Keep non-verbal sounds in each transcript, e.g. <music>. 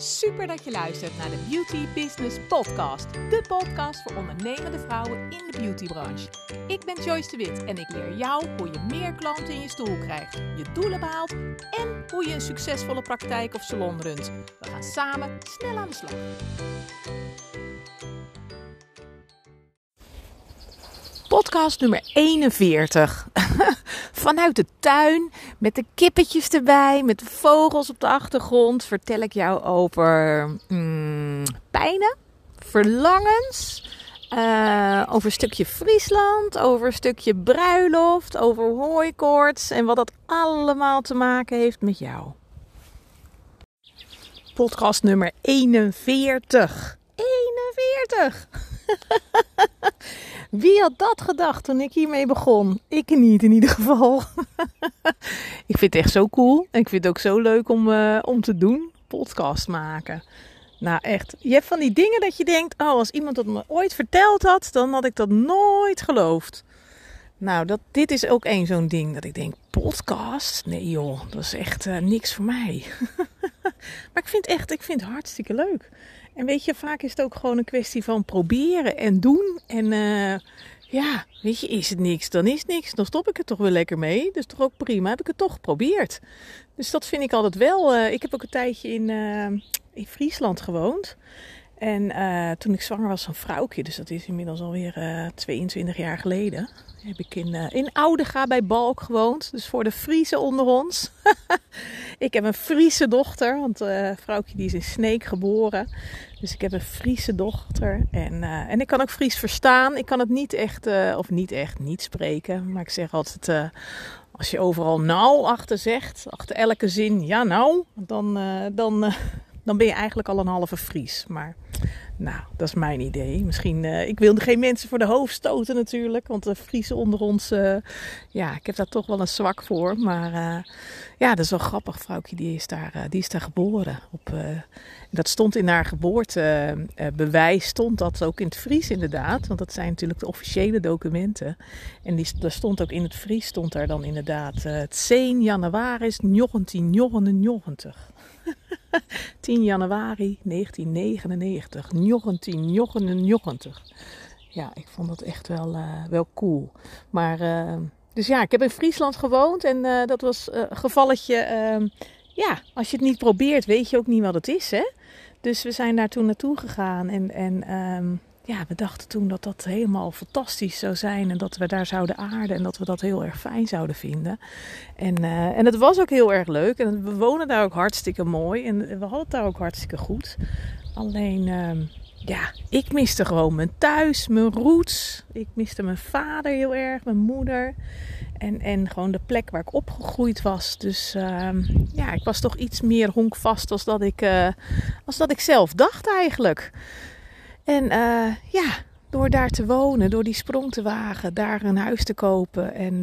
Super dat je luistert naar de Beauty Business Podcast. De podcast voor ondernemende vrouwen in de beautybranche. Ik ben Joyce de Wit en ik leer jou hoe je meer klanten in je stoel krijgt, je doelen behaalt en hoe je een succesvolle praktijk of salon runt. We gaan samen snel aan de slag. Podcast nummer 41. <laughs> Vanuit de tuin, met de kippetjes erbij, met de vogels op de achtergrond, vertel ik jou over mm, pijnen, verlangens, uh, over een stukje Friesland, over een stukje bruiloft, over hooikoorts en wat dat allemaal te maken heeft met jou. Podcast nummer 41. 41! <laughs> Wie had dat gedacht toen ik hiermee begon? Ik niet in ieder geval. <laughs> ik vind het echt zo cool. En ik vind het ook zo leuk om, uh, om te doen. Podcast maken. Nou echt, je hebt van die dingen dat je denkt, oh als iemand dat me ooit verteld had, dan had ik dat nooit geloofd. Nou, dat, dit is ook één zo'n ding dat ik denk, podcast? Nee joh, dat is echt uh, niks voor mij. <laughs> maar ik vind echt, ik vind het hartstikke leuk. En weet je, vaak is het ook gewoon een kwestie van proberen en doen. En uh, ja, weet je, is het niks, dan is het niks. Dan stop ik er toch wel lekker mee. Dus toch ook prima, heb ik het toch geprobeerd. Dus dat vind ik altijd wel. Uh, ik heb ook een tijdje in, uh, in Friesland gewoond. En toen ik zwanger was van vrouwtje, dus dat is inmiddels alweer 22 jaar geleden heb ik in, in Oudega bij Balk gewoond. Dus voor de Friese onder ons. <laughs> ik heb een Friese dochter, want uh, vrouwtje die is in Sneek geboren. Dus ik heb een Friese dochter. En, uh, en ik kan ook Fries verstaan. Ik kan het niet echt, of niet echt, niet spreken. Maar ik zeg altijd, als je overal nou achter zegt, achter elke zin, ja nou, dan, dan, dan ben je eigenlijk al een halve Fries. Maar nou, dat is mijn idee. Misschien, uh, ik wilde geen mensen voor de hoofd stoten natuurlijk. Want de Friese onder ons, uh, ja, ik heb daar toch wel een zwak voor. Maar uh, ja, dat is wel grappig. Vrouwtje, die is daar, die is daar geboren. Op, dat stond in haar geboortebewijs, stond dat ook in het Fries inderdaad. Want dat zijn natuurlijk de officiële documenten. En die, daar stond ook in het Fries, stond daar dan inderdaad het 10 januari 1999. <laughs> 10 januari 1999. 1999. Ja, ik vond dat echt wel, uh, wel cool. Maar, uh, dus ja, ik heb in Friesland gewoond en uh, dat was een gevalletje. Ehm, ja, als je het niet probeert, weet je ook niet wat het is, hè? Dus we zijn daar toen naartoe gegaan en, en um, ja, we dachten toen dat dat helemaal fantastisch zou zijn. En dat we daar zouden aarden. En dat we dat heel erg fijn zouden vinden. En, uh, en het was ook heel erg leuk. En we wonen daar ook hartstikke mooi. En we hadden het daar ook hartstikke goed. Alleen, uh, ja, ik miste gewoon mijn thuis, mijn roots. Ik miste mijn vader heel erg, mijn moeder. En, en gewoon de plek waar ik opgegroeid was. Dus uh, ja, ik was toch iets meer honkvast als dat ik, uh, als dat ik zelf dacht eigenlijk. En uh, ja, door daar te wonen, door die sprong te wagen, daar een huis te kopen en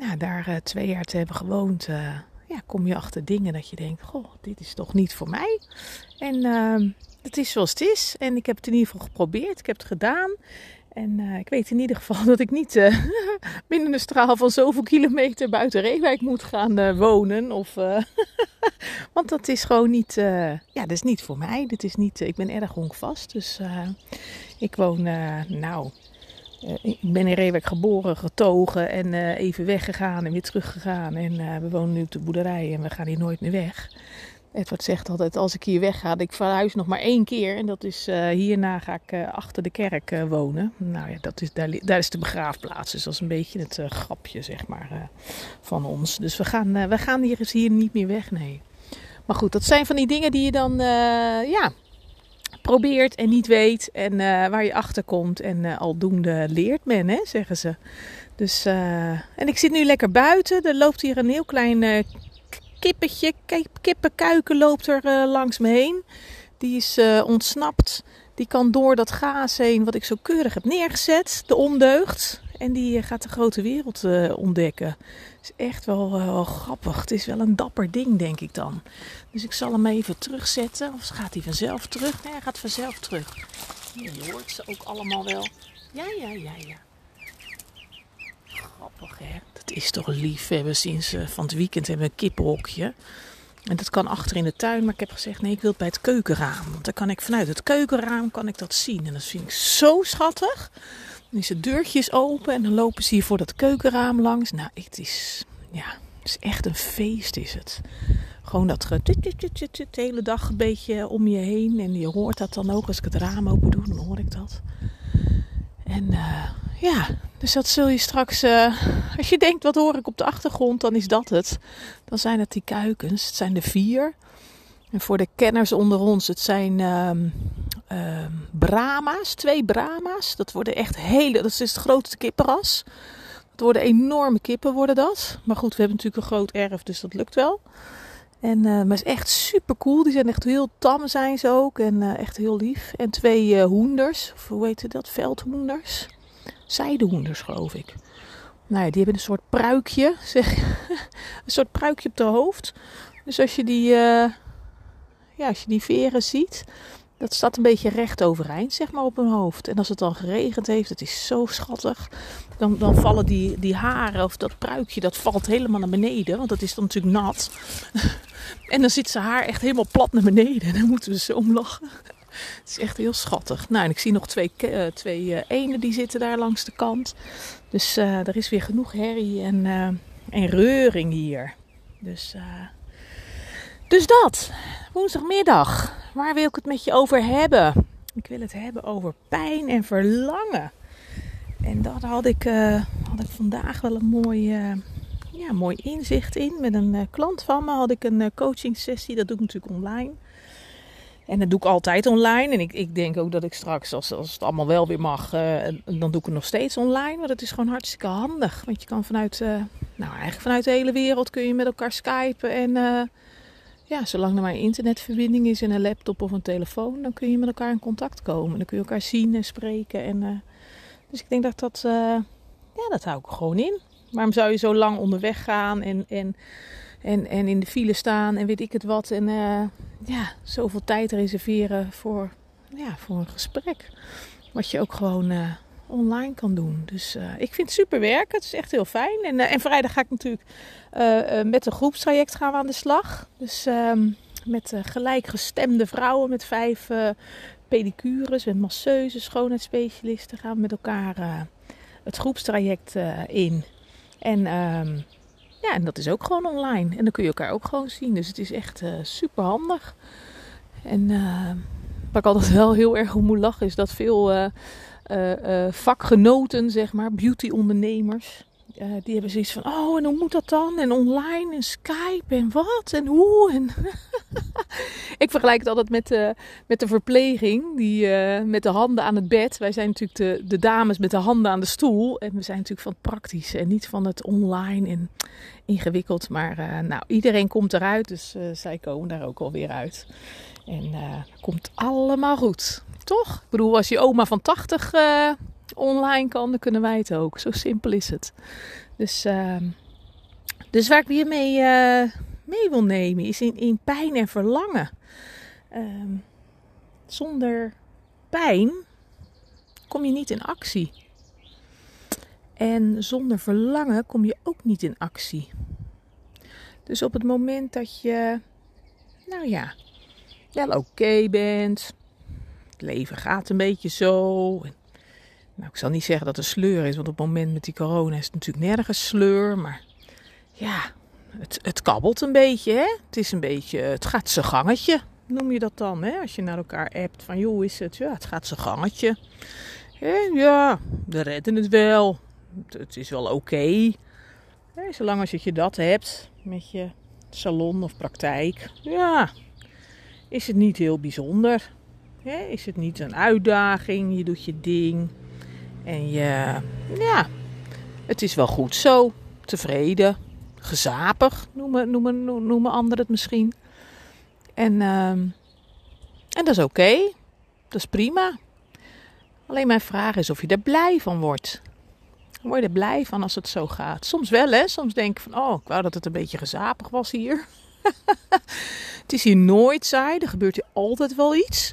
ja, daar uh, twee jaar te hebben gewoond, eh, ja, kom je achter dingen dat je denkt: Goh, dit is toch niet voor mij. En ehm, het is zoals het is. En ik heb het in ieder geval geprobeerd, ik heb het gedaan. En uh, ik weet in ieder geval <laughs> dat ik niet uh, <laughs> binnen een straal van zoveel kilometer buiten Reewijk moet gaan uh, wonen. Of, <laughs> want dat is gewoon niet, ja, dat is niet voor mij. Dit is niet, ik ben erg honkvast. Dus ik woon, nou, ik ben in Reewijk geboren, getogen en even weggegaan en weer teruggegaan. En we wonen nu op de boerderij en we gaan hier nooit meer weg. Edward zegt altijd, als ik hier wegga, ik verhuis nog maar één keer. En dat is, uh, hierna ga ik uh, achter de kerk uh, wonen. Nou ja, dat is, daar, daar, is de begraafplaats. Dus dat is een beetje het grapje, zeg maar, van ons. Dus we gaan, we gaan hier, hier niet meer weg, nee. Maar goed, dat zijn van die dingen die je dan, ja, probeert en niet weet. En waar je achter komt. En aldoende leert men, hè, zeggen ze. Dus, en ik zit nu lekker buiten. Er loopt hier een heel klein kippetje, kippenkuiken loopt er uh, langs me heen. Die is uh, ontsnapt. Die kan door dat gaas heen, wat ik zo keurig heb neergezet, de ondeugd. En die uh, gaat de grote wereld ontdekken. Is echt wel, wel, grappig. Het is wel een dapper ding, denk ik dan. Dus ik zal hem even terugzetten. Of gaat hij vanzelf terug? Nee, hij gaat vanzelf terug. Je hoort ze ook allemaal wel. Ja, ja, ja, ja. Grappig, hè? Is toch lief. We hebben sinds uh, van het weekend hebben een kippenhokje. En dat kan achter in de tuin, maar ik heb gezegd nee, ik wil het bij het keukenraam. Want dan kan ik vanuit het keukenraam kan ik dat zien. En dat vind ik zo schattig. Dan is het deurtje open en dan lopen ze hier voor dat keukenraam langs. Nou, het is, ja, het is echt een feest is het. Gewoon dat ge de hele dag een beetje om je heen. En je hoort dat dan ook als ik het raam open doe, dan hoor ik dat. En uh, ja, dus dat zul je straks, uh, als je denkt wat hoor ik op de achtergrond, dan is dat het. Dan zijn het die kuikens, het zijn er vier. En voor de kenners onder ons, het zijn um, um, Brahma's, twee Brahma's. Dat worden echt hele, dat is het grootste kippenras. Dat worden enorme kippen worden dat. Maar goed, we hebben natuurlijk een groot erf, dus dat lukt wel. En, uh, maar is echt super cool. Die zijn echt heel tam zijn ze ook. En uh, echt heel lief. En twee uh, hoenders. Of hoe heet dat? Veldhoenders. Zijdehoenders geloof ik. Nou ja, die hebben een soort pruikje. <laughs> Zeg, een soort pruikje op de hoofd. Dus als je die, ja, als je die veren ziet. Dat staat een beetje recht overeind, zeg maar, op hun hoofd. En als het dan geregend heeft, het is zo schattig. Dan, dan vallen die, die haren of dat pruikje, dat valt helemaal naar beneden. Want dat is dan natuurlijk nat. <laughs> en dan zit zijn haar echt helemaal plat naar beneden. En dan moeten we zo om lachen. <laughs> Het is echt heel schattig. Nou, en ik zie nog twee, uh, twee uh, enen die zitten daar langs de kant. Dus uh, er is weer genoeg herrie en, en reuring hier. Dus, dus dat. Woensdagmiddag. Waar wil ik het met je over hebben? Ik wil het hebben over pijn en verlangen. En daar had ik, uh, had ik vandaag wel een mooi, uh, ja, mooi inzicht in. Met een uh, klant van me had ik een coaching sessie. Dat doe ik natuurlijk online. En dat doe ik altijd online. En ik, ik denk ook dat ik straks, als, als het allemaal wel weer mag, dan doe ik het nog steeds online. Maar dat is gewoon hartstikke handig. Want je kan vanuit, nou eigenlijk vanuit de hele wereld kun je met elkaar skypen en ja, zolang er maar een internetverbinding is en een laptop of een telefoon, dan kun je met elkaar in contact komen. Dan kun je elkaar zien en spreken. En, uh, dus ik denk dat dat, uh, ja, dat hou ik gewoon in. Waarom zou je zo lang onderweg gaan en, en, en, en in de file staan en weet ik het wat. En uh, ja, zoveel tijd reserveren voor, ja, voor een gesprek. Wat je ook gewoon online kan doen. Dus uh, ik vind het super werken. Het is echt heel fijn. En, uh, en vrijdag ga ik natuurlijk uh, met een groepstraject gaan we aan de slag. Dus ehm, met gelijkgestemde vrouwen met vijf pedicures, met masseuses, schoonheidsspecialisten gaan we met elkaar het groepstraject in. En um, ja, en dat is ook gewoon online. En dan kun je elkaar ook gewoon zien. Dus het is echt super handig. En waar ik altijd wel heel erg om moet lachen is dat veel uh, uh, vakgenoten, zeg maar, beauty-ondernemers. Uh, die hebben zoiets van: oh, en hoe moet dat dan? En online en Skype en wat en hoe? En <laughs> ik vergelijk het altijd met de, met de verpleging, die met de handen aan het bed. Wij zijn natuurlijk de, de dames met de handen aan de stoel. En we zijn natuurlijk van het praktische en niet van het online en ingewikkeld. Maar nou, iedereen komt eruit, dus zij komen daar ook alweer uit. En komt allemaal goed. Toch? Ik bedoel, als je oma van 80 uh, online kan, dan kunnen wij het ook. Zo simpel is het. Dus, uh, dus waar ik weer mee, uh, mee wil nemen is in, in pijn en verlangen. Ehm, zonder pijn kom je niet in actie. En zonder verlangen kom je ook niet in actie. Dus op het moment dat je, nou ja, wel oké bent, het leven gaat een beetje zo. nou, ik zal niet zeggen dat er sleur is, want op het moment met die corona is het natuurlijk nergens sleur. Maar ja, het, het kabbelt een beetje. Hè? Het is een beetje, het gaat zijn gangetje, noem je dat dan. Hè? Als je naar elkaar appt van, joh, is het? Ja, het gaat zijn gangetje. Ja, we redden het wel. Het, is wel oké. Zolang als je dat hebt met je salon of praktijk. Ja, is het niet heel bijzonder is het niet een uitdaging? Je doet je ding. En je, ja, het is wel goed zo. Tevreden. Gezapig noemen, noemen, noemen anderen het misschien. En, ehm, en dat is oké. Dat is prima. Alleen mijn vraag is of je er blij van wordt. Word je er blij van als het zo gaat? Soms wel, hè? Soms denk ik van, oh, ik wou dat het een beetje gezapig was hier. <laughs> het is hier nooit saai. Er gebeurt hier altijd wel iets.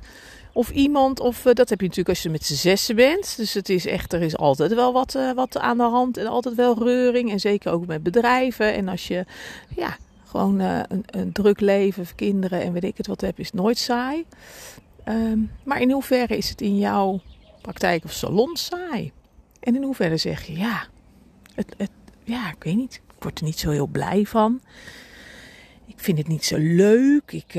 Of iemand, of uh, dat heb je natuurlijk als je met z'n zessen bent. Dus het is echt, er is altijd wel wat, uh, wat aan de hand en altijd wel reuring. En zeker ook met bedrijven. En als je ja, Gewoon eh, een, een, druk leven, kinderen en weet ik het wat heb, is nooit saai. Ehm, maar in hoeverre is het in jouw praktijk of salon saai? En in hoeverre zeg je, ja, het, het, ja, ik weet niet, ik word er niet zo heel blij van. Ik vind het niet zo leuk. Ik,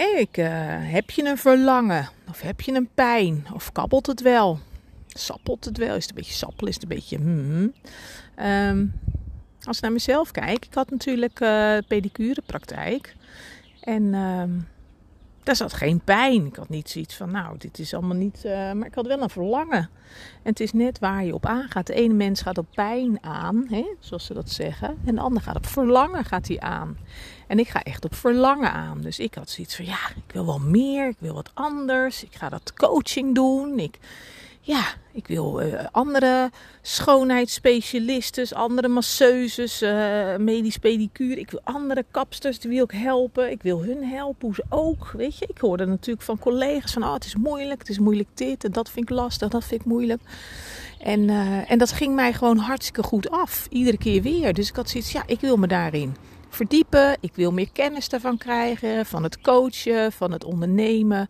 ik, uh, heb je een verlangen? Of heb je een pijn? Of kabbelt het wel? Sappelt het wel? Is het een beetje sappel? Is het een beetje... Hmm. Um, als ik naar mezelf kijk, ik had natuurlijk uh, pedicurepraktijk. En uh, daar zat geen pijn. Ik had niet zoiets van, nou, dit is allemaal niet... Uh, maar ik had wel een verlangen. En het is net waar je op aangaat. De ene mens gaat op pijn aan, hè, zoals ze dat zeggen. En de ander gaat op verlangen gaat hij aan. En ik ga echt op verlangen aan. Dus ik had zoiets van, ja, ik wil wel meer. Ik wil wat anders. Ik ga dat coaching doen. Ik ja, ik wil uh, andere schoonheidsspecialisten, andere masseuses, uh, medisch pedicure. Ik wil andere kapsters, die wil ik helpen. Ik wil hun helpen, hoe ze ook. Weet je, ik hoorde natuurlijk van collega's van, oh, het is moeilijk, het is moeilijk dit en dat vind ik lastig, dat vind ik moeilijk. En, uh, en dat ging mij gewoon hartstikke goed af, iedere keer weer. Dus ik had zoiets, ja, ik wil me daarin verdiepen. Ik wil meer kennis daarvan krijgen, van het coachen, van het ondernemen.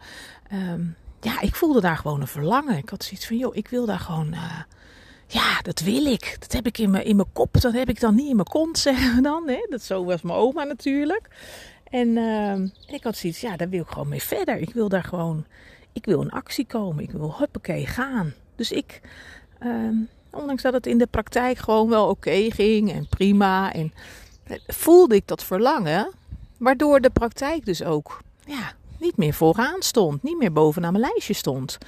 Um, ja, ik voelde daar gewoon een verlangen. Ik had zoiets van, joh, ik wil daar gewoon... Uh, ja, dat wil ik. Dat heb ik in mijn, in mijn kop. Dat heb ik dan niet in mijn kont, <laughs> zeggen we dan. Hè? Dat zo was mijn oma natuurlijk. En uh, ik had zoiets, ja, daar wil ik gewoon mee verder. Ik wil daar gewoon... Ik wil in actie komen. Ik wil huppakee gaan. Dus ik... Uh, ondanks dat het in de praktijk gewoon wel oké ging en prima. En eh, voelde ik dat verlangen. Waardoor de praktijk dus ook... Ja, niet meer vooraan stond, niet meer bovenaan mijn lijstje stond.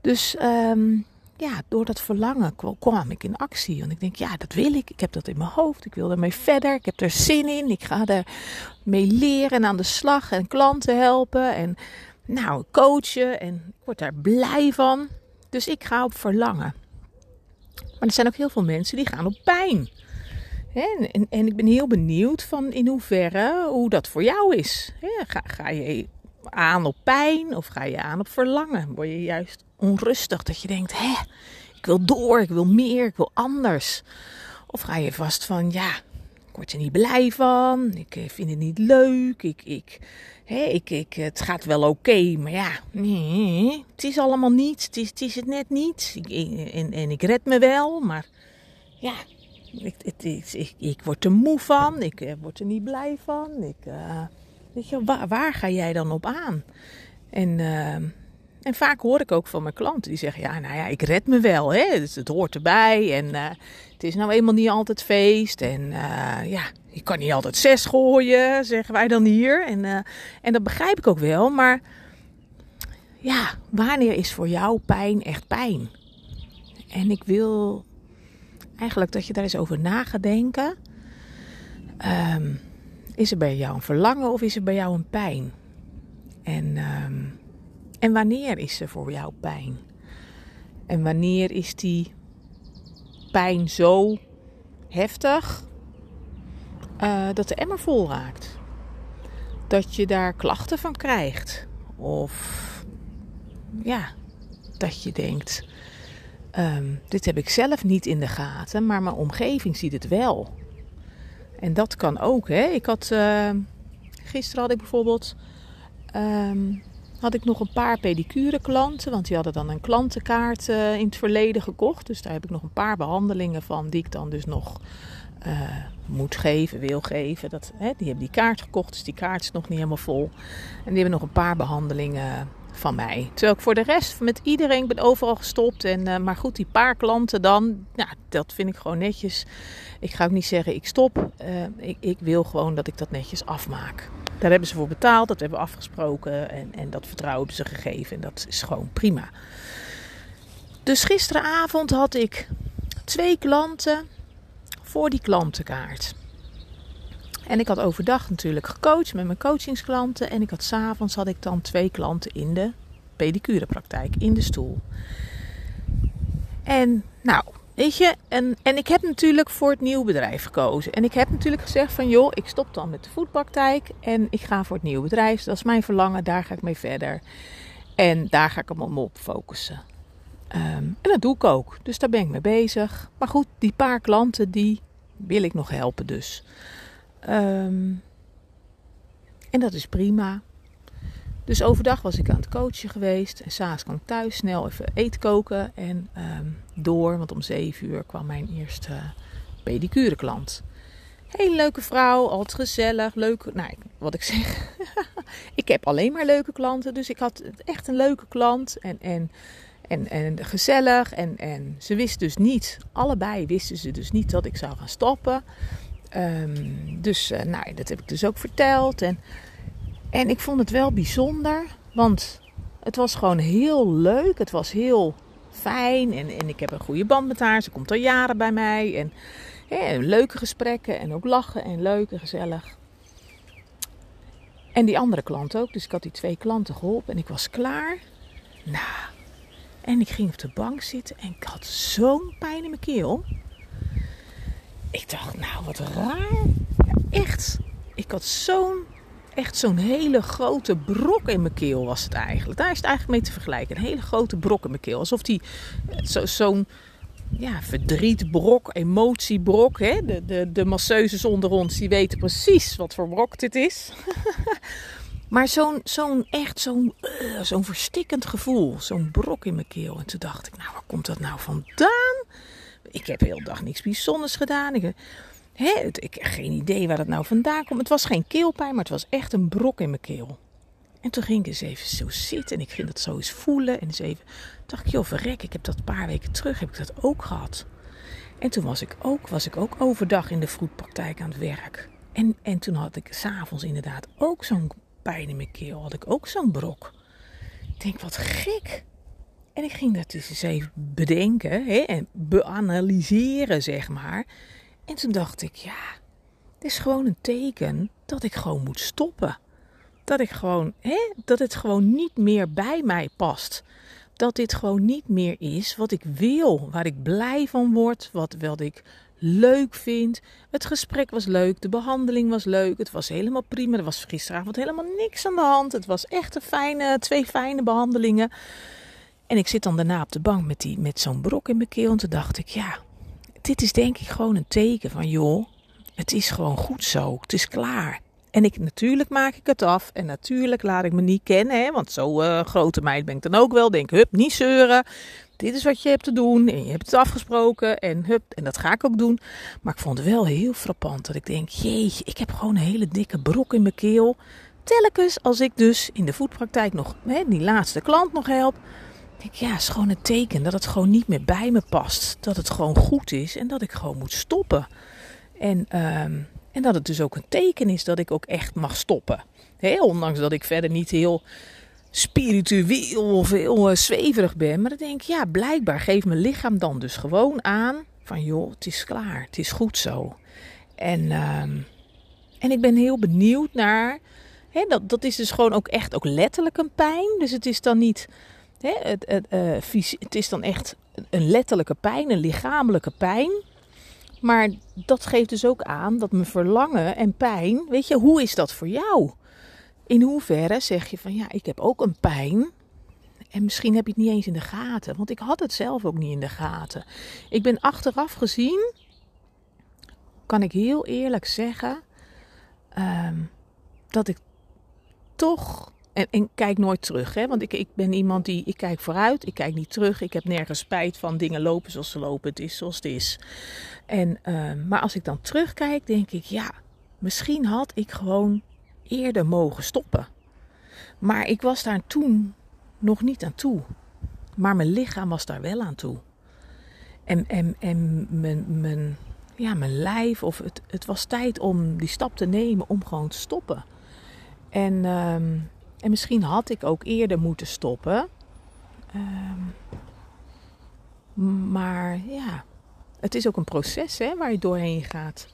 Dus um, ja, door dat verlangen kwam ik in actie. Want ik denk, ja, dat wil ik. Ik heb dat in mijn hoofd. Ik wil ermee verder. Ik heb er zin in. Ik ga er mee leren en aan de slag en klanten helpen en nou, coachen. En ik word daar blij van. Dus ik ga op verlangen. Maar er zijn ook heel veel mensen die gaan op pijn. En, en, en, ik ben heel benieuwd van in hoeverre hoe dat voor jou is. Ga, ga je aan op pijn of ga je aan op verlangen? Word je juist onrustig dat je denkt, hè, ik wil door, ik wil meer, ik wil anders. Of ga je vast van, ja, ik word er niet blij van, ik eh, vind het niet leuk, ik, ik, hè, ik, ik, het gaat wel oké, maar ja, nee, het is allemaal niet, het is het, net niet. En, en ik red me wel, maar ja, ik, ik, ik, word er moe van, ik eh, word er niet blij van, ik... Weet je, waar, ga jij dan op aan? En, uh, en vaak hoor ik ook van mijn klanten die zeggen: Ja, nou ja, ik red me wel. Hè? Dus het hoort erbij. En uh, het is nou eenmaal niet altijd feest. En uh, ja, je kan niet altijd zes gooien, zeggen wij dan hier. En, en dat begrijp ik ook wel. Maar ja, wanneer is voor jou pijn echt pijn? En ik wil eigenlijk dat je daar eens over na gaat denken. Um, is er bij jou een verlangen of is er bij jou een pijn? En, um, en wanneer is er voor jou pijn? En wanneer is die pijn zo heftig uh, dat de emmer vol raakt? Dat je daar klachten van krijgt? Of ja, dat je denkt: um, dit heb ik zelf niet in de gaten, maar mijn omgeving ziet het wel. En dat kan ook. Hè? Ik had, uh, gisteren had ik bijvoorbeeld um, had ik nog een paar pedicure klanten. Want die hadden dan een klantenkaart uh, in het verleden gekocht. Dus daar heb ik nog een paar behandelingen van die ik dan dus nog uh, moet geven, wil geven. Dat, hè, die hebben die kaart gekocht, dus die kaart is nog niet helemaal vol. En die hebben nog een paar behandelingen van mij. Terwijl ik voor de rest met iedereen ben overal gestopt. En, uh, maar goed, die paar klanten dan, ja, dat vind ik gewoon netjes. Ik ga ook niet zeggen ik stop. Uh, ik, ik, wil gewoon dat ik dat netjes afmaak. Daar hebben ze voor betaald, dat hebben we afgesproken en, en dat vertrouwen hebben ze gegeven. En dat is gewoon prima. Dus gisteravond had ik twee klanten voor die klantenkaart. En ik had overdag natuurlijk gecoacht met mijn coachingsklanten. En ik had s'avonds had ik dan twee klanten in de pedicurepraktijk, in de stoel. En nou, weet je, en, en ik heb natuurlijk voor het nieuwe bedrijf gekozen. En ik heb natuurlijk gezegd van joh, ik stop dan met de voetpraktijk en ik ga voor het nieuwe bedrijf. Dat is mijn verlangen, daar ga ik mee verder. En daar ga ik hem op focussen. Um, en dat doe ik ook. Dus daar ben ik mee bezig. Maar goed, die paar klanten die wil ik nog helpen dus. Ehm, en dat is prima. Dus overdag was ik aan het coachen geweest. En s'avonds kwam ik thuis snel even eten koken. En ehm, door, want om zeven uur kwam mijn eerste pedicure klant. Hele leuke vrouw, altijd gezellig, leuk. Nou, wat ik zeg, <laughs> ik heb alleen maar leuke klanten. Dus ik had echt een leuke klant en, en, en, en gezellig. En, en ze wist dus niet, allebei wisten ze dus niet dat ik zou gaan stoppen. Ehm, dus uh, nou, dat heb ik dus ook verteld. En, en ik vond het wel bijzonder, want het was gewoon heel leuk. Het was heel fijn en, en ik heb een goede band met haar. Ze komt al jaren bij mij. En leuke gesprekken en ook lachen en leuk en gezellig. En die andere klant ook. Dus ik had die twee klanten geholpen en ik was klaar. Nou, en ik ging op de bank zitten en ik had zo'n pijn in mijn keel. Ik dacht, nou wat raar. echt. Ik had zo'n, echt zo'n hele grote brok in mijn keel was het eigenlijk. Daar is het eigenlijk mee te vergelijken. Een hele grote brok in mijn keel. Alsof die zo'n... Zo ja, verdrietbrok, emotiebrok. Hè? De, de, de masseuses onder ons die weten precies wat voor brok dit is. <laughs> maar zo'n zo'n echt zo'n uh, zo'n verstikkend gevoel. Zo'n brok in mijn keel. En toen dacht ik, nou waar komt dat nou vandaan? Ik heb heel dag niks bijzonders gedaan. Ik, ik heb geen idee waar dat nou vandaan komt. Het was geen keelpijn, maar het was echt een brok in mijn keel. En toen ging ik eens even zo zitten en ik ging dat zo eens voelen. En eens even dacht ik, joh, verrek, ik heb dat een paar weken terug, heb ik dat ook gehad. En toen was ik ook, was ik ook overdag in de vroedpraktijk aan het werk. En, en toen had ik s'avonds inderdaad ook zo'n pijn in mijn keel, had ik ook zo'n brok. Ik denk, wat gek. En ik ging dat dus eens even bedenken hè, en beanalyseren, zeg maar. En toen dacht ik, ja, het is gewoon een teken dat ik gewoon moet stoppen. Dat ik gewoon, hè, dat het gewoon niet meer bij mij past. Dat dit gewoon niet meer is wat ik wil, waar ik blij van word, wat, wat ik leuk vind. Het gesprek was leuk, de behandeling was leuk, het was helemaal prima. Er was gisteravond helemaal niks aan de hand. Het was echt een fijne, twee fijne behandelingen. En ik zit dan daarna op de bank met, die, met zo'n brok in mijn keel. En toen dacht ik, ja, dit is denk ik gewoon een teken van, joh, het is gewoon goed zo. Het is klaar. En ik, natuurlijk maak ik het af. En natuurlijk laat ik me niet kennen. Hè, want zo uh, grote meid ben ik dan ook wel. Denk, hup, niet zeuren. Dit is wat je hebt te doen. En je hebt het afgesproken. En hup, en dat ga ik ook doen. Maar ik vond het wel heel frappant. Dat ik denk, jeetje, ik heb gewoon een hele dikke brok in mijn keel. Telkens als ik dus in de voetpraktijk nog hè, die laatste klant nog help. Ik, ja, is gewoon een teken dat het gewoon niet meer bij me past. Dat het gewoon goed is. En dat ik gewoon moet stoppen. En... Ehm, en dat het dus ook een teken is dat ik ook echt mag stoppen. ondanks dat ik verder niet heel spiritueel of heel uh, zweverig ben. Maar dan denk ik, ja, blijkbaar geeft mijn lichaam dan dus gewoon aan van joh, het is klaar, het is goed zo. En, uh, en ik ben heel benieuwd naar, hè, dat, dat is dus gewoon ook echt ook letterlijk een pijn. Dus het is dan niet, het, het, uh, het is dan echt een letterlijke pijn, een lichamelijke pijn. Maar dat geeft dus ook aan dat mijn verlangen en pijn, weet je, hoe is dat voor jou? In hoeverre zeg je van ja, ik heb ook een pijn. En misschien heb je het niet eens in de gaten, want ik had het zelf ook niet in de gaten. Ik ben achteraf gezien, kan ik heel eerlijk zeggen, um, dat ik toch en, en, kijk nooit terug, hè? want ik, ik ben iemand die, ik kijk vooruit, ik kijk niet terug. Ik heb nergens spijt van dingen lopen zoals ze lopen, het is zoals het is. En, uh, maar als ik dan terugkijk, denk ik, ja, misschien had ik gewoon eerder mogen stoppen. Maar ik was daar toen nog niet aan toe. Maar mijn lichaam was daar wel aan toe. En, en, en mijn, ja, mijn lijf, of het, het was tijd om die stap te nemen om gewoon te stoppen. En... Uh, en misschien had ik ook eerder moeten stoppen. Um, maar ja, het is ook een proces hè, waar je doorheen gaat.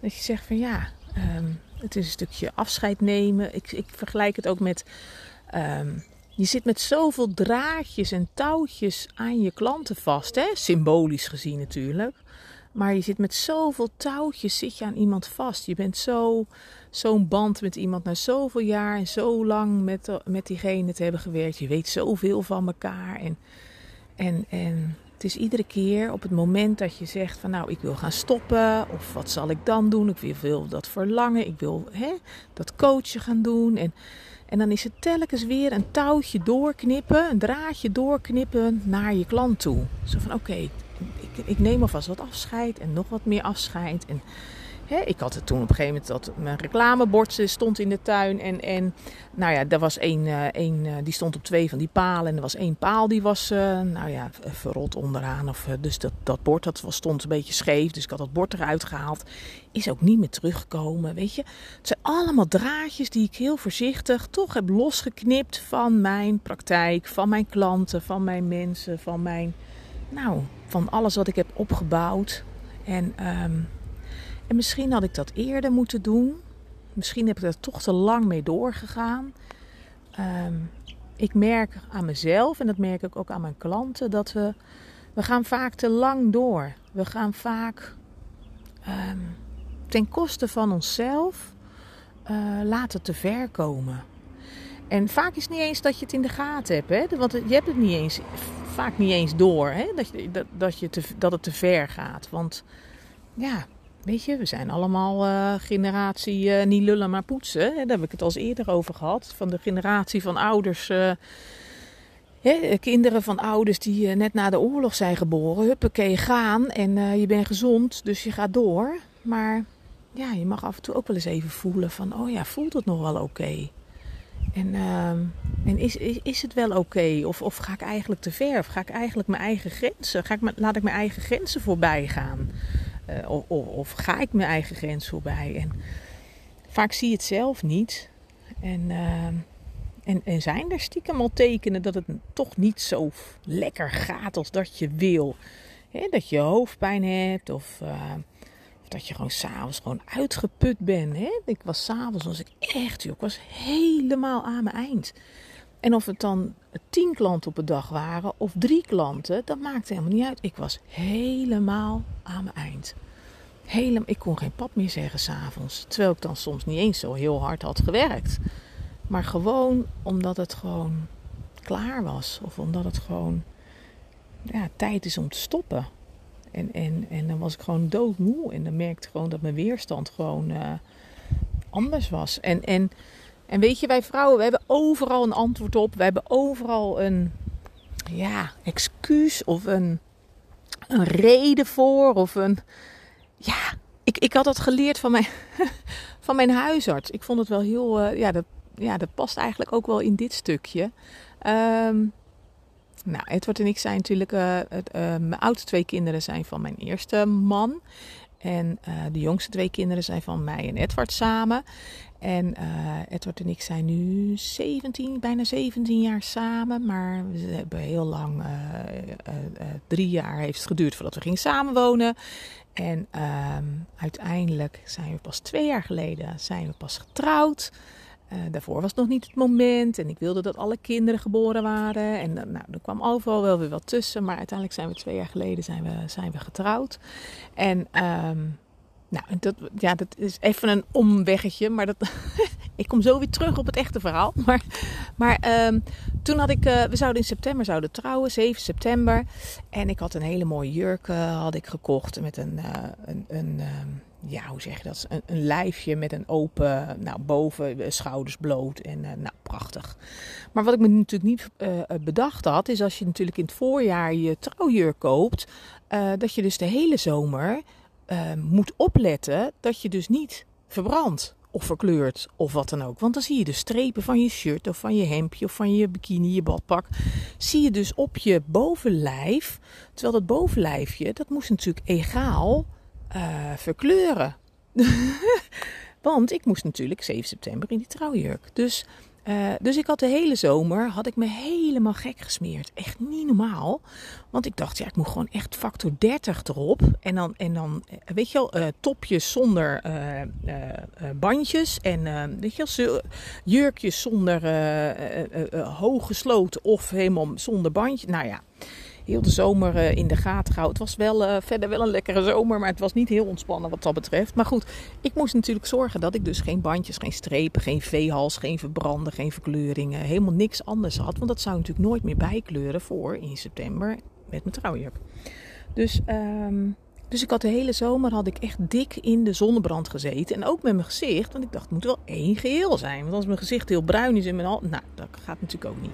Dat je zegt van ja, um, het is een stukje afscheid nemen. Ik, ik vergelijk het ook met. Um, je zit met zoveel draadjes en touwtjes aan je klanten vast, hè? symbolisch gezien natuurlijk. Maar je zit met zoveel touwtjes zit je aan iemand vast. Je bent zo, zo'n band met iemand na zoveel jaar en zo lang met, met diegene te hebben gewerkt. Je weet zoveel van elkaar. En, en, en Het is iedere keer op het moment dat je zegt van nou ik wil gaan stoppen of wat zal ik dan doen? Ik wil dat verlangen, ik wil hè, dat coachen gaan doen en, en dan is het telkens weer een touwtje doorknippen, een draadje doorknippen naar je klant toe. Zo van oké, ik, ik neem alvast wat afscheid en nog wat meer afscheid en ik had het toen op een gegeven moment dat mijn reclamebord stond in de tuin. En, en nou ja, er was één, uh, één uh, die stond op twee van die palen. En er was één paal die was, nou ja, verrot onderaan. Of, dus dat, dat bord dat was, stond een beetje scheef. Dus ik had dat bord eruit gehaald. Is ook niet meer teruggekomen, weet je. Het zijn allemaal draadjes die ik heel voorzichtig toch heb losgeknipt van mijn praktijk. Van mijn klanten, van mijn mensen, van mijn... Nou, van alles wat ik heb opgebouwd. En... Um, en misschien had ik dat eerder moeten doen. Misschien heb ik er toch te lang mee doorgegaan. Ehm, ik merk aan mezelf en dat merk ik ook aan mijn klanten dat we, we gaan vaak te lang door. We gaan vaak um, ten koste van onszelf uh, laten te ver komen. En vaak is het niet eens dat je het in de gaten hebt. Hè? Want je hebt het niet eens, vaak niet eens door hè? Dat, je, dat, dat, je te, dat het te ver gaat. Want ja, Weet je, we zijn allemaal uh, generatie uh, niet lullen maar poetsen. Daar heb ik het al eerder over gehad. Van de generatie van ouders. Uh, hè, kinderen van ouders die net na de oorlog zijn geboren. Huppakee, gaan. En je bent gezond, dus je gaat door. Maar ja, je mag af en toe ook wel eens even voelen van... Oh ja, voelt het nog wel oké? En, ehm, en is, is, is het wel oké? Of, of ga ik eigenlijk te ver? Of ga ik eigenlijk mijn eigen grenzen? Ga ik, laat ik mijn eigen grenzen voorbij gaan? Uh, of, of, ga ik mijn eigen grens voorbij? En vaak zie je het zelf niet. En, uh, en, en zijn er stiekem al tekenen dat het toch niet zo lekker gaat als dat je wil. dat je hoofdpijn hebt of, of dat je gewoon s'avonds gewoon uitgeput bent. Ik was s'avonds, was ik echt, joh, was helemaal aan mijn eind. En of het dan tien klanten op een dag waren of drie klanten, dat maakte helemaal niet uit. Ik was helemaal aan mijn eind. Helemaal, ik kon geen pap meer zeggen s'avonds. Terwijl ik dan soms niet eens zo heel hard had gewerkt. Maar gewoon omdat het gewoon klaar was. Of omdat het gewoon ja, tijd is om te stoppen. En, en, en dan was ik gewoon doodmoe. En dan merkte ik gewoon dat mijn weerstand gewoon uh, anders was. En, en en weet je, wij vrouwen, we hebben overal een antwoord op. We hebben overal een ja, excuus of een, een reden voor. Of een. Ja, ik, ik had dat geleerd van mijn, <laughs> van mijn huisarts. Ik vond het wel heel. Uh, ja, dat, ja, dat past eigenlijk ook wel in dit stukje. Um, nou, Edward en ik zijn natuurlijk. Het, uh, mijn oudste twee kinderen zijn van mijn eerste man. En de jongste twee kinderen zijn van mij en Edward samen. En Edward en ik zijn nu 17, bijna 17 jaar samen. Maar we hebben heel lang, drie jaar heeft het geduurd voordat we gingen samenwonen. En ehm, uiteindelijk zijn we pas twee jaar geleden zijn we pas getrouwd. Daarvoor was het nog niet het moment. En ik wilde dat alle kinderen geboren waren. En nou, er kwam overal wel weer wat tussen. Maar uiteindelijk zijn we twee jaar geleden zijn we, zijn we getrouwd. En... Um, nou, dat, ja, dat is even een omweggetje, maar dat, <laughs> ik kom zo weer terug op het echte verhaal. <laughs> Maar, maar um, toen had ik, uh, we zouden in september zouden trouwen, 7 september. En ik had een hele mooie jurk uh, had ik gekocht met een, een, een um, ja, hoe zeg je dat? Een, een, lijfje met een open, nou, boven schouders bloot en nou, prachtig. Maar wat ik me natuurlijk niet bedacht had, is als je natuurlijk in het voorjaar je trouwjurk koopt, dat je dus de hele zomer moet opletten dat je dus niet verbrandt of verkleurt of wat dan ook. Want dan zie je de strepen van je shirt of van je hemdje of van je bikini, je badpak. Zie je dus op je bovenlijf. Terwijl dat bovenlijfje, dat moest natuurlijk egaal uh, verkleuren. <laughs> Want ik moest natuurlijk 7 september in die trouwjurk. Dus uh, dus ik had de hele zomer had ik me helemaal gek gesmeerd. Echt niet normaal. Want ik dacht, ja, ik moet gewoon echt factor 30 erop. En dan, en dan eh, weet je wel, topjes zonder bandjes. En weet je wel, jurkjes zonder hoog gesloten of helemaal zonder bandje. Nou ja, heel de zomer uh, in de gaten gehouden. Het was wel uh, verder wel een lekkere zomer, maar het was niet heel ontspannen wat dat betreft. Maar goed, ik moest natuurlijk zorgen dat ik dus geen bandjes, geen strepen, geen veehals, geen verbranden, geen verkleuringen, helemaal niks anders had. Want dat zou natuurlijk nooit meer bijkleuren voor in september met mijn trouwjurk. Dus, ehm, dus ik had de hele zomer had ik echt dik in de zonnebrand gezeten. En ook met mijn gezicht, want ik dacht het moet wel één geheel zijn. Want als mijn gezicht heel bruin is in mijn hand, nou dat gaat natuurlijk ook niet.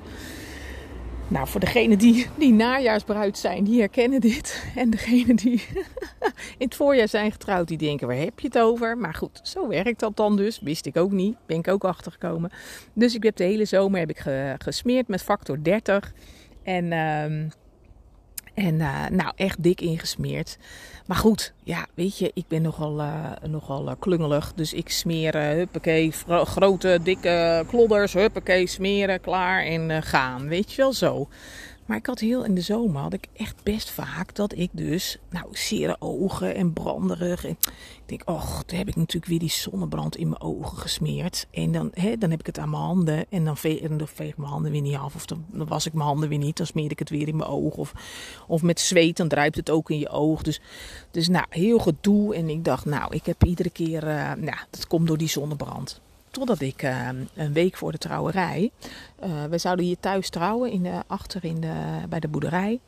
Nou, voor degenen die, die najaarsbruid zijn, die herkennen dit. En degenen die <laughs> in het voorjaar zijn getrouwd, die denken, waar heb je het over? Maar goed, zo werkt dat dan dus. Wist ik ook niet. Ben ik ook achtergekomen. Dus ik heb de hele zomer heb ik gesmeerd met factor 30. En... Um, en uh, nou, echt dik ingesmeerd. Maar goed, ja, weet je, ik ben nogal, uh, nogal uh, klungelig. Dus ik smeer, huppakee, grote, dikke klodders, huppakee, smeren, klaar en gaan. Weet je wel zo. Maar ik had heel in de zomer had ik echt best vaak dat ik dus, nou, zere ogen en branderig. En ik denk, och, dan heb ik natuurlijk weer die zonnebrand in mijn ogen gesmeerd. En dan, hè, dan heb ik het aan mijn handen en dan veeg, veeg ik mijn handen weer niet af. Of dan, was ik mijn handen weer niet, dan smeer ik het weer in mijn oog. Of, of met zweet, dan druipt het ook in je oog. Dus, dus nou, heel gedoe. En ik dacht, nou, ik heb iedere keer, uh, nou, dat komt door die zonnebrand. Totdat ik uh, een week voor de trouwerij. Uh, we zouden hier thuis trouwen, in de, achter in de, bij de boerderij.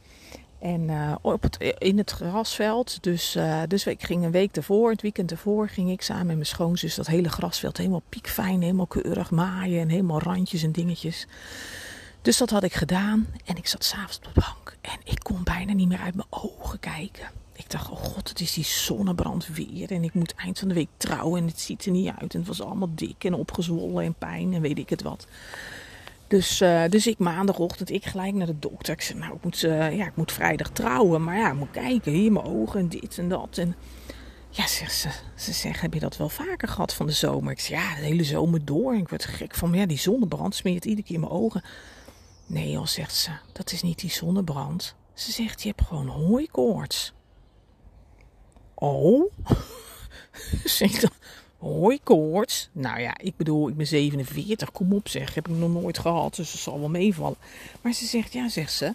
En uh, op het, in het grasveld. Dus, dus ik ging een week ervoor, het weekend ervoor, ging ik samen met mijn schoonzus dat hele grasveld helemaal piekfijn, helemaal keurig maaien en helemaal randjes en dingetjes. Dus dat had ik gedaan en ik zat s'avonds op de bank en ik kon bijna niet meer uit mijn ogen kijken. Ik dacht, oh god, het is die zonnebrand weer. En ik moet eind van de week trouwen en het ziet er niet uit. En het was allemaal dik en opgezwollen en pijn en weet ik het wat. Dus, uh, dus ik maandagochtend, ik gelijk naar de dokter. Ik zei, nou, ik moet, uh, ja, ik moet vrijdag trouwen. Maar ja, ik moet kijken, hier mijn ogen en dit en dat. En ja, zegt ze, ze zegt, heb je dat wel vaker gehad van de zomer? Ik zei, ja, de hele zomer door. En ik word gek van, ja, die zonnebrand smeert iedere keer in mijn ogen. Nee joh, zegt ze, dat is niet die zonnebrand. Ze zegt, je hebt gewoon hooikoorts. Oh, <laughs> zeg dan, hoi koorts. Nou ja, ik bedoel, ik ben 47, kom op zeg, heb ik nog nooit gehad, dus het zal wel meevallen. Maar ze zegt, ja, zegt ze.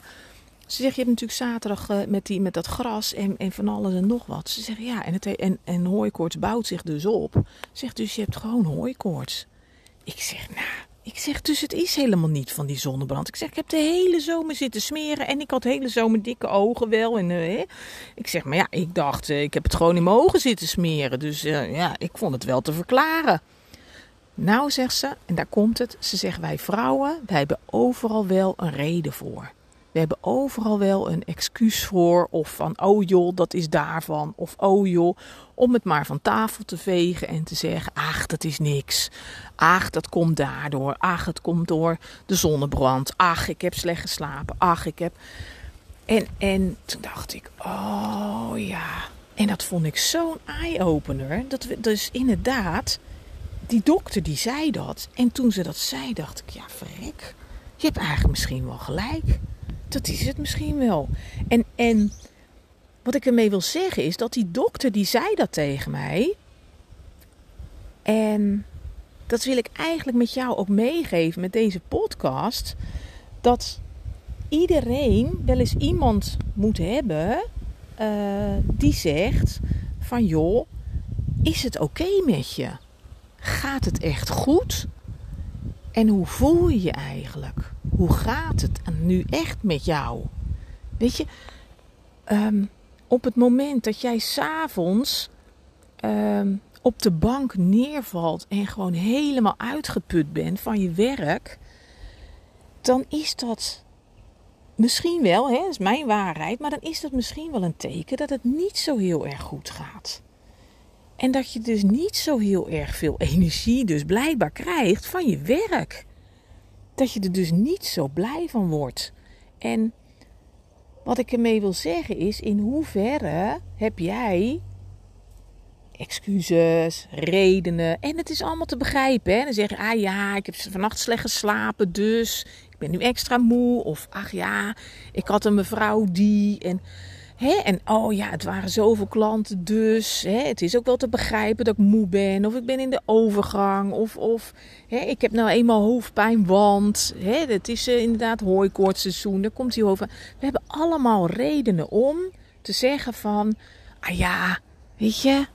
Ze zegt, je hebt natuurlijk zaterdag uh, met, die, met dat gras en, en van alles en nog wat. Ze zegt, ja, en, het, en, en hooikoorts bouwt zich dus op. Zegt dus, je hebt gewoon hooikoorts. Ik zeg, nou, ik zeg dus, het is helemaal niet van die zonnebrand. Ik zeg, ik heb de hele zomer zitten smeren en ik had de hele zomer dikke ogen wel. En, uh, ik zeg, maar ja, ik dacht, uh, ik heb het gewoon in mijn ogen zitten smeren. Dus uh, ja, ik vond het wel te verklaren. Nou, zegt ze, en daar komt het. Ze zegt, wij vrouwen, wij hebben overal wel een reden voor. We hebben overal wel een excuus voor. Of van, oh joh, dat is daarvan. Of oh joh, om het maar van tafel te vegen en te zeggen: Ach, dat is niks. Ach, dat komt daardoor. Ach, het komt door de zonnebrand. Ach, ik heb slecht geslapen. Ach, ik heb. En, en toen dacht ik: Oh ja. En dat vond ik zo'n eye-opener. Dat we, dus inderdaad, die dokter die zei dat. En toen ze dat zei, dacht ik: Ja, verrek. Je hebt eigenlijk misschien wel gelijk dat is het misschien wel. En, en wat ik ermee wil zeggen is dat die dokter die zei dat tegen mij. En dat wil ik eigenlijk met jou ook meegeven met deze podcast. Dat iedereen wel eens iemand moet hebben uh, die zegt van joh, is het oké met je? Gaat het echt goed? En hoe voel je je eigenlijk? Hoe gaat het nu echt met jou? Weet je, um, op het moment dat jij s'avonds um, op de bank neervalt en gewoon helemaal uitgeput bent van je werk, dan is dat misschien wel, hè, dat is mijn waarheid, maar dan is dat misschien wel een teken dat het niet zo heel erg goed gaat. En dat je dus niet zo heel erg veel energie dus blijkbaar krijgt van je werk. Dat je er dus niet zo blij van wordt. En wat ik ermee wil zeggen is, in hoeverre heb jij excuses, redenen. En het is allemaal te begrijpen. Hè? Dan zeg je, ah ja, ik heb vannacht slecht geslapen, dus ik ben nu extra moe. Of ach ja, ik had een mevrouw die. En En oh ja, het waren zoveel klanten, dus het is ook wel te begrijpen dat ik moe ben. Of ik ben in de overgang. Of, of ik heb nou eenmaal hoofdpijn, want het is uh, inderdaad hooikoortseizoen. Daar komt die hoofdpijn. We hebben allemaal redenen om te zeggen van... Ah ja, weet je,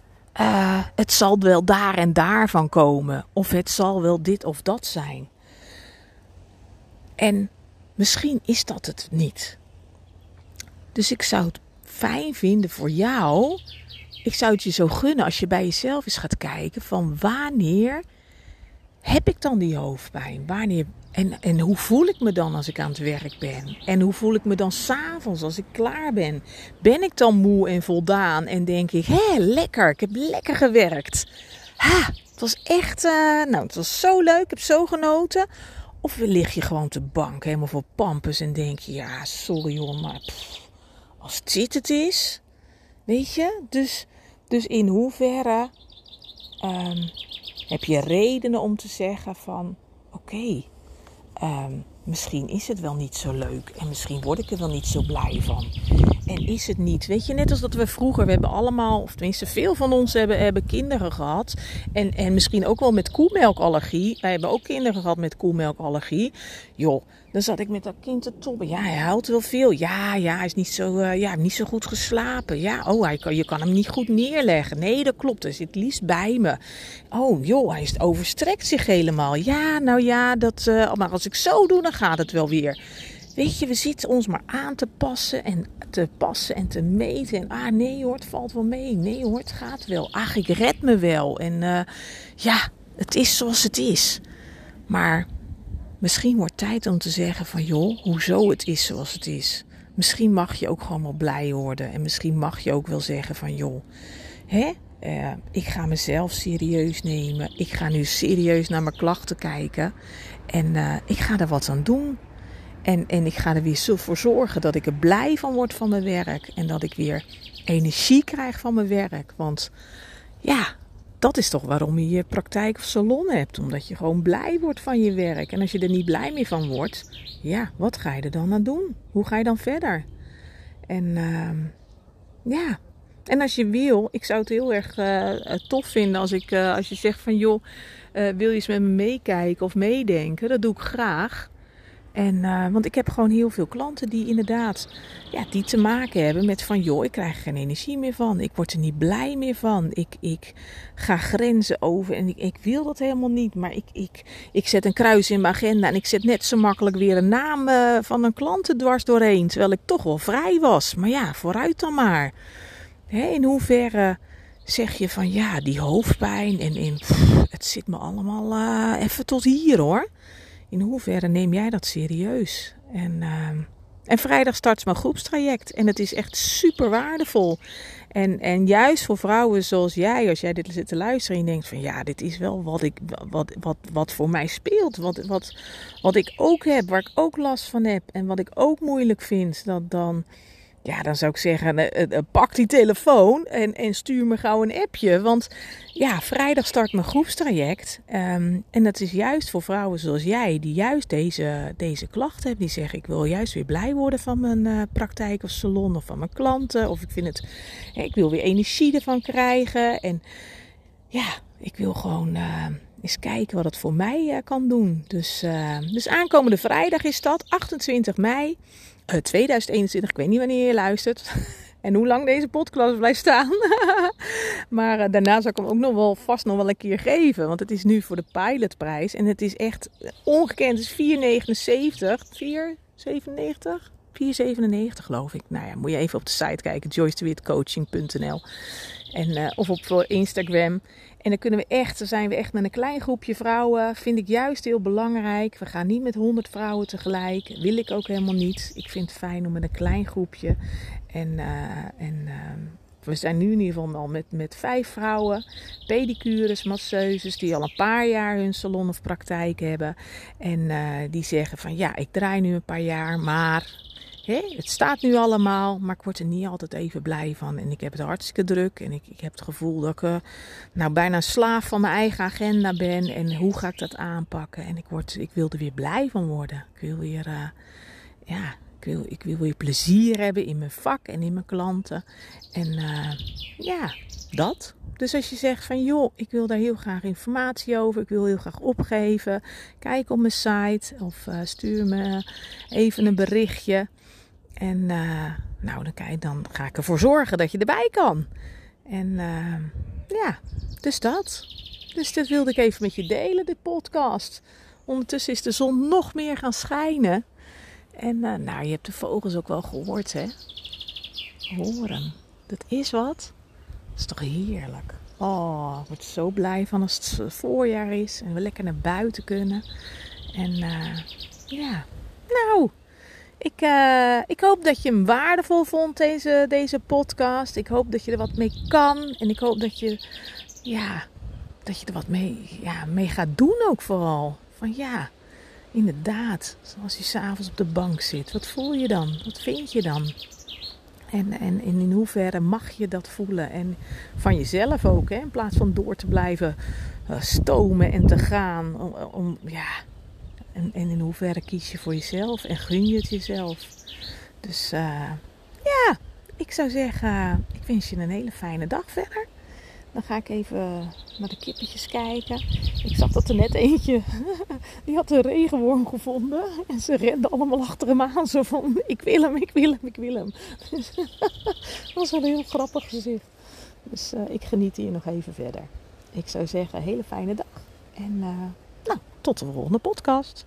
uh, het zal wel daar en daar van komen. Of het zal wel dit of dat zijn. En misschien is dat het niet. Dus ik zou het fijn vinden voor jou. Ik zou het je zo gunnen als je bij jezelf eens gaat kijken van wanneer heb ik dan die hoofdpijn? Wanneer en, en hoe voel ik me dan als ik aan het werk ben? En hoe voel ik me dan s'avonds als ik klaar ben? Ben ik dan moe en voldaan en denk ik, hé, lekker, ik heb lekker gewerkt. Ha, het was echt, uh, nou, het was zo leuk, ik heb zo genoten. Of lig je gewoon te bank, helemaal voor pampus en denk je, ja, sorry hoor, maar als dit het is, weet je? Dus, dus in hoeverre um, heb je redenen om te zeggen van, oké, um, misschien is het wel niet zo leuk en misschien word ik er wel niet zo blij van. En is het niet, weet je, net als dat we vroeger, we hebben allemaal, of tenminste veel van ons hebben, hebben kinderen gehad. En, en misschien ook wel met koemelkallergie. Wij hebben ook kinderen gehad met koemelkallergie. Joh, dan zat ik met dat kind te tobben. Ja, hij huilt wel veel. Ja, ja, hij is niet zo, uh, ja, niet zo goed geslapen. Ja, oh, hij kan, je kan hem niet goed neerleggen. Nee, dat klopt. Hij zit liefst bij me. Oh, joh, hij overstrekt zich helemaal. Ja, nou ja, dat, uh, maar als ik zo doe, dan gaat het wel weer. Weet je, we zitten ons maar aan te passen en te passen en te meten. En ah, nee hoor, het valt wel mee. Nee hoor, het gaat wel. Ach, ik red me wel. En uh, ja, het is zoals het is. Maar misschien wordt tijd om te zeggen van joh, hoezo het is zoals het is. Misschien mag je ook gewoon wel blij worden. En misschien mag je ook wel zeggen van joh, hè? Uh, ik ga mezelf serieus nemen. Ik ga nu serieus naar mijn klachten kijken. En uh, ik ga er wat aan doen. En, en ik ga er weer voor zorgen dat ik er blij van word van mijn werk. En dat ik weer energie krijg van mijn werk. Want ja, dat is toch waarom je je praktijk of salon hebt. Omdat je gewoon blij wordt van je werk. En als je er niet blij meer van wordt, ja, wat ga je er dan aan doen? Hoe ga je dan verder? En uh, ja, en als je wil, ik zou het heel erg uh, tof vinden als, ik, uh, als je zegt van joh, wil je eens met me meekijken of meedenken? Dat doe ik graag. En, uh, want ik heb gewoon heel veel klanten die inderdaad ja, die te maken hebben met van joh, ik krijg er geen energie meer van. Ik word er niet blij meer van. Ik, ik ga grenzen over en ik, ik wil dat helemaal niet. Maar ik, ik, ik zet een kruis in mijn agenda en ik zet net zo makkelijk weer een naam uh, van een klant dwars doorheen. Terwijl ik toch wel vrij was. Maar ja, vooruit dan maar. Hè, in hoeverre zeg je van ja, die hoofdpijn en, pff, het zit me allemaal uh, even tot hier hoor in hoeverre neem jij dat serieus? En, uh, en vrijdag start mijn groepstraject. En het is echt super waardevol. En, en juist voor vrouwen zoals jij, als jij dit zit te luisteren en je denkt van ja, dit is wel wat, ik, wat, wat, wat voor mij speelt. Wat, wat, wat ik ook heb, waar ik ook last van heb en wat ik ook moeilijk vind. Dat dan ja, dan zou ik zeggen, eh, eh, pak die telefoon en, en stuur me gauw een appje. Want ja, vrijdag start mijn groepstraject. Um, en dat is juist voor vrouwen zoals jij, die juist deze, deze klachten hebben. Die zeggen, ik wil juist weer blij worden van mijn praktijk of salon of van mijn klanten. Of ik vind het, ik wil weer energie ervan krijgen. En ja, ik wil gewoon... Eens kijken wat het voor mij kan doen. Dus, dus aankomende vrijdag is dat, 28 mei. 2021, eh, ik weet niet wanneer je luistert. <laughs> En hoe lang deze podcast blijft staan. <laughs> maar uh, daarna zal ik hem ook nog wel vast nog wel een keer geven. Want het is nu voor de pilotprijs. En het is echt ongekend. Het is 4,79. 4,97? 4,97 geloof ik. Nou ja, moet je even op de site kijken. joycewitcoaching.nl en uh, Of op Instagram. En dan kunnen we echt, dan zijn we echt met een klein groepje vrouwen. Vind ik juist heel belangrijk. We gaan niet met 100 vrouwen tegelijk. Wil ik ook helemaal niet. Ik vind het fijn om met een klein groepje. En, uh, en we zijn nu in ieder geval al met, met vijf vrouwen. Pedicures, masseuses die al een paar jaar hun salon of praktijk hebben. En die zeggen van ja, ik draai nu een paar jaar, maar He, het staat nu allemaal, maar ik word er niet altijd even blij van. En ik heb het hartstikke druk. En ik, ik heb het gevoel dat ik uh, nou bijna slaaf van mijn eigen agenda ben. En hoe ga ik dat aanpakken? En ik, word, ik wil er weer blij van worden. Ik wil weer, uh, ja, ik wil, ik wil weer plezier hebben in mijn vak en in mijn klanten. En uh, ja, dat. Dus als je zegt van joh, ik wil daar heel graag informatie over, ik wil heel graag opgeven, kijk op mijn site of stuur me even een berichtje. En uh, nou, dan, dan ga ik ervoor zorgen dat je erbij kan. En uh, ja, dus dat. Dus dat wilde ik even met je delen, dit podcast. Ondertussen is de zon nog meer gaan schijnen. En uh, nou, je hebt de vogels ook wel gehoord, hè? Hoor hem. Dat is wat. Dat is toch heerlijk. Oh, ik word zo blij van als het voorjaar is en we lekker naar buiten kunnen. En ja, nou, ik, uh, ik hoop dat je hem waardevol vond, deze, deze podcast. Ik hoop dat je er wat mee kan. En ik hoop dat je, ja, dat je er wat mee, ja, mee gaat doen ook vooral. Van ja, inderdaad, als je s'avonds op de bank zit, wat voel je dan? Wat vind je dan? En, en, en in hoeverre mag je dat voelen? En van jezelf ook, hè? in plaats van door te blijven uh, stomen en te gaan. Om, om, ja. En, en in hoeverre kies je voor jezelf en gun je het jezelf? Dus uh, ja, ik zou zeggen, ik wens je een hele fijne dag verder. Dan ga ik even naar de kippetjes kijken. Ik zag dat er net eentje, <laughs> die had een regenworm gevonden. En ze renden allemaal achter hem aan. Zo van, ik wil hem, ik wil hem, ik wil hem. <laughs> Dat was een heel grappig gezicht. Dus uh, ik geniet hier nog even verder. Ik zou zeggen, hele fijne dag. En uh, nou, tot de volgende podcast.